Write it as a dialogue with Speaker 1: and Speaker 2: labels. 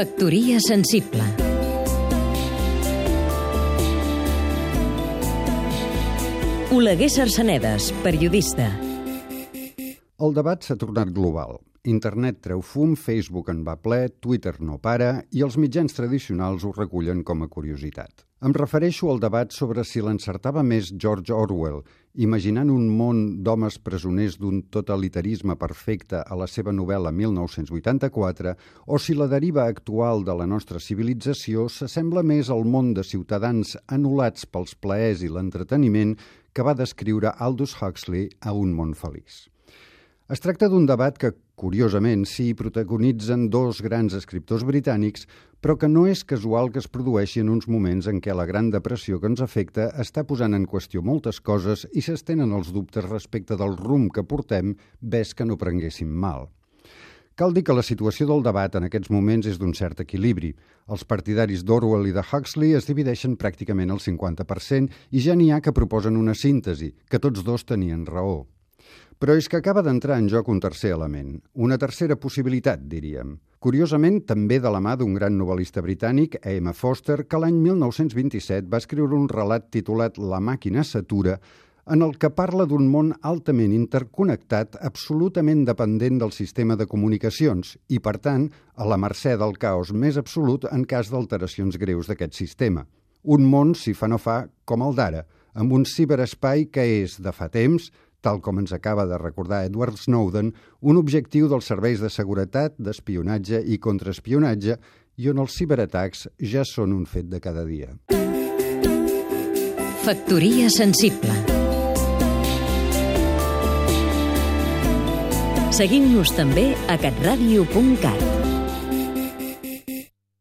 Speaker 1: Factoria sensible Oleguer Sarsenedes, periodista.
Speaker 2: El debat s'ha tornat global. Internet treu fum, Facebook en va ple, Twitter no para i els mitjans tradicionals ho recullen com a curiositat. Em refereixo al debat sobre si l'encertava més George Orwell, imaginant un món d'homes presoners d'un totalitarisme perfecte a la seva novel·la 1984, o si la deriva actual de la nostra civilització s'assembla més al món de ciutadans anul·lats pels plaers i l'entreteniment que va descriure Aldous Huxley a Un món feliç. Es tracta d'un debat que, curiosament, sí, protagonitzen dos grans escriptors britànics, però que no és casual que es produeixi en uns moments en què la gran depressió que ens afecta està posant en qüestió moltes coses i s'estenen els dubtes respecte del rumb que portem, ves que no prenguéssim mal. Cal dir que la situació del debat en aquests moments és d'un cert equilibri. Els partidaris d'Orwell i de Huxley es divideixen pràcticament al 50% i ja n'hi ha que proposen una síntesi, que tots dos tenien raó. Però és que acaba d'entrar en joc un tercer element, una tercera possibilitat, diríem. Curiosament, també de la mà d'un gran novel·lista britànic, A.M. Foster, que l'any 1927 va escriure un relat titulat La màquina s'atura, en el que parla d'un món altament interconnectat, absolutament dependent del sistema de comunicacions i, per tant, a la mercè del caos més absolut en cas d'alteracions greus d'aquest sistema. Un món, si fa no fa, com el d'ara, amb un ciberespai que és, de fa temps, tal com ens acaba de recordar Edward Snowden, un objectiu dels serveis de seguretat, d'espionatge i contraespionatge i on els ciberatacs ja són un fet de cada dia.
Speaker 1: Factoria sensible Seguim-nos també a catradio.cat